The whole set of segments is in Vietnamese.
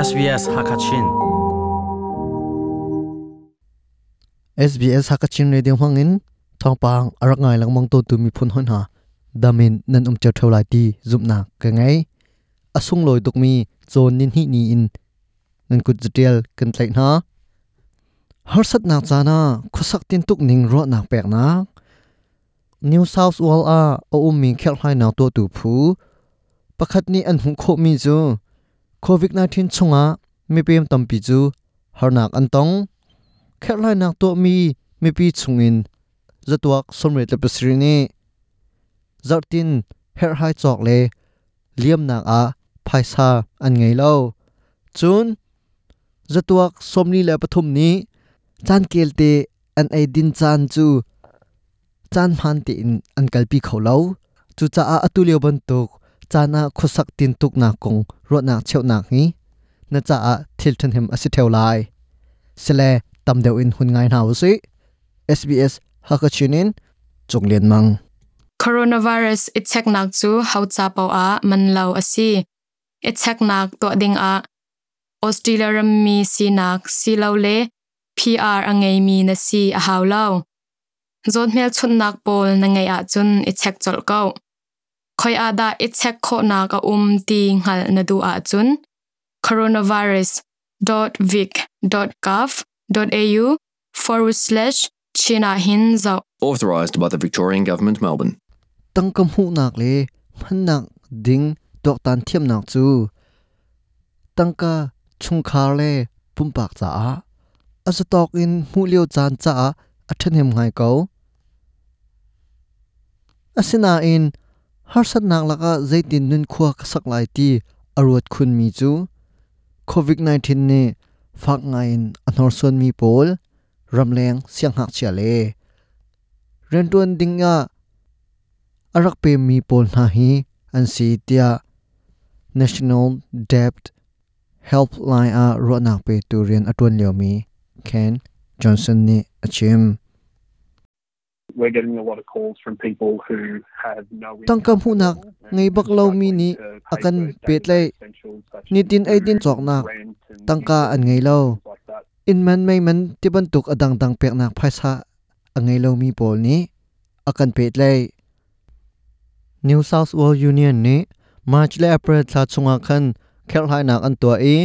SBS Hakachin. SBS Hakachin Radio Hangin thongpang arangai ngai mong to tu mi phun hon ha damin nan um chau tholai ti zupna ka ngai asung loi tuk mi chon nin hi ni in. Nan kut jetial kan tlai na. Har sat Cha Na khusak tin tuk ning ro na pek na. New South Wales a, o um mi khel hai na to tu phu pakhat ni an hung kho mi chu covid 19 chunga mi pem tampi chu har nak an tong khel hai nak to mi mi pi chungin zatuak somre te pasri ni zartin her hai chok le liam nak a phaisa an ngei lo chun zatuak somni le pathum ni chan kelte an ai din chan chu chan phan ti in an kalpi kholo chu cha a atulio ban tuk chana khusak tin tuk na kong ro na cheu na ngi. Na cha a thil than hem asi theu lai. Sele tam deu in hun ngai na usi SBS hakachinin chunglen mang. Coronavirus ichek nak chu haucha pau a manlo asi. Ichek nak to ding a australia ram mi si nak si lo le pr angai mi na si a haw lo zon mel chun nak pol na ngai a chun ichak chol ko khoi ada ichek kho nak a um ti ngal na du a chun. coronavirus.vic.gov.au forward slash china hin zo Authorised by the Victorian Government, Melbourne. tangkam hu nak le phan nak ding tok tan thiam nak chu. Tangka chung khar le pum pak cha a. Asa tok in hu leo chan cha a athan hem ngai ko asina in har sat nak laka zaitin nun khuwa ka sak lai ti arwat khun mi chu covid 19 ne fak ngai in anor son mi pol ramleng siang hak chia le rentuan dinga arak pe mi pol na hi an si tia national debt helpline a ro nak pe turian atun leo mi ken johnson ni achim no tangkam hu nak ngai bak lo mi ni akan pet lai ni tin ai din chok nak tangka an ngai lo in man mai man ti ban tuk adang dang pek nak phaisa angai lo mi pol ni akan pet lai New South Wales Union ni March le April tha chunga khan khel hai nak an tua e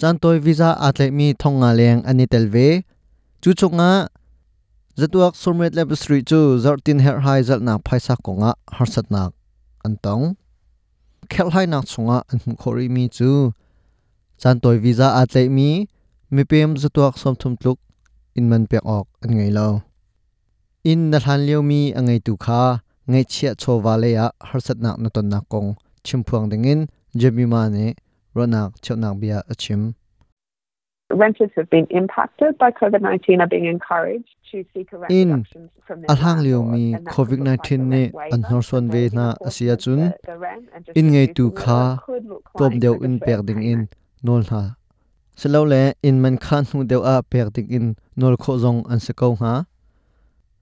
chan toy visa atle mi thonga leng ani telve chu chunga zatuak somret lab street chu zartin her hai zal na phaisa konga harsat nak antong khel hai nak chunga an khori mi chu chan toy visa atle mi mi pem zatuak som thum tluk in man pek ok an ngei lo in na han leo mi angai tu kha ngai chia chowa le ya harsat nak na ton na kong chimphuang dingin jemima ne ronak chotnak bia achim In alhang landlord, mi COVID-19 a ne rent waiver an hor son ve na asia chun in reduce tu kha tom deu in pek ding in nol ha. Selo le in man khan hu deu a pek ding in nol kho zong an se ko ha.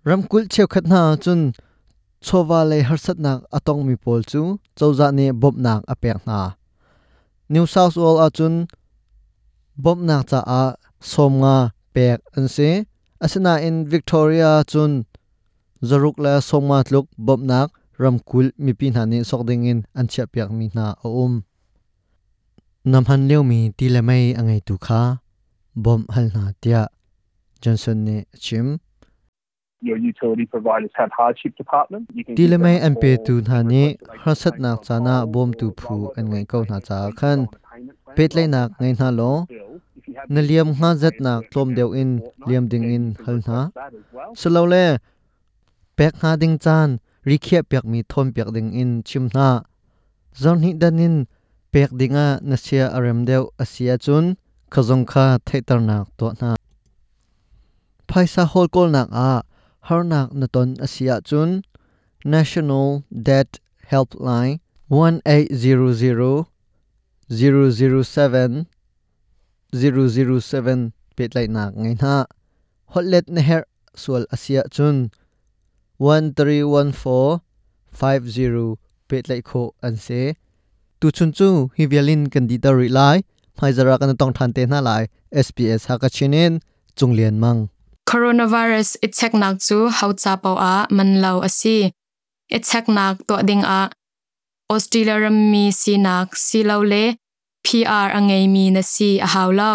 Ram kul cheu khat na chun chowa le harsat nak atong mi pol chu chauza ne bob nak a pek na. New south wales a chun bob nak cha a som nga pek an se asina in victoria chun zaruk la songma tluk bob nak ram kul mi pi na ni sok ding in an chia piak mi na a um nam han leo mi ti le mai angai tu kha bom hal na tia. Johnson ne chim. Your utility providers have hardship department. You can ti give le them mai a an pe tu na ni na bom tu phu an ngai ko na cha khan. Pet lai nak ngai na lo na liam nga zet na nak deu in, liam ding in, hal na request that selo le, pek nga ding chan, ri khia pek mi thom pek ding in, chim na zon hi danin pek dinga na sia arem deu asia chun, khazong kha thaitar nak to na phaisa hol kol nak a, har nak na ton asia chun, national debt helpline 1800 007 007 pet lai nak ngai na hotlet na her sual asia chun. 1314 50 pet lai kho an se tu chun chu hi vialin kan di tar lai. Maizara kan tong than te na lai. SBS hakachinin chunglian mang. Coronavirus ichek nak chu haucha pau a man lau asi. Ichek nak to ding a. Australia ram mi si nak si lau le pr angei mi na si a haw lo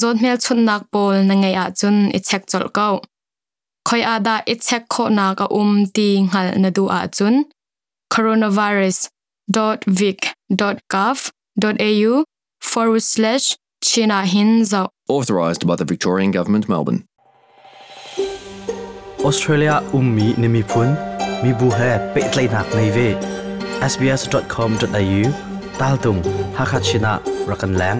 zot mel chun nak pol na ngei a chun ichek chol ko khoi ada ichek kho nak a um ti ngal na du a chun. coronavirus.vic.gov.au forward slash china hin zau Authorised by the Victorian Government, Melbourne. Australia ummi nimi phun. Mi bu he pe tlai nak nei ve. Sbs.com.au tal tung hakachina rakan lang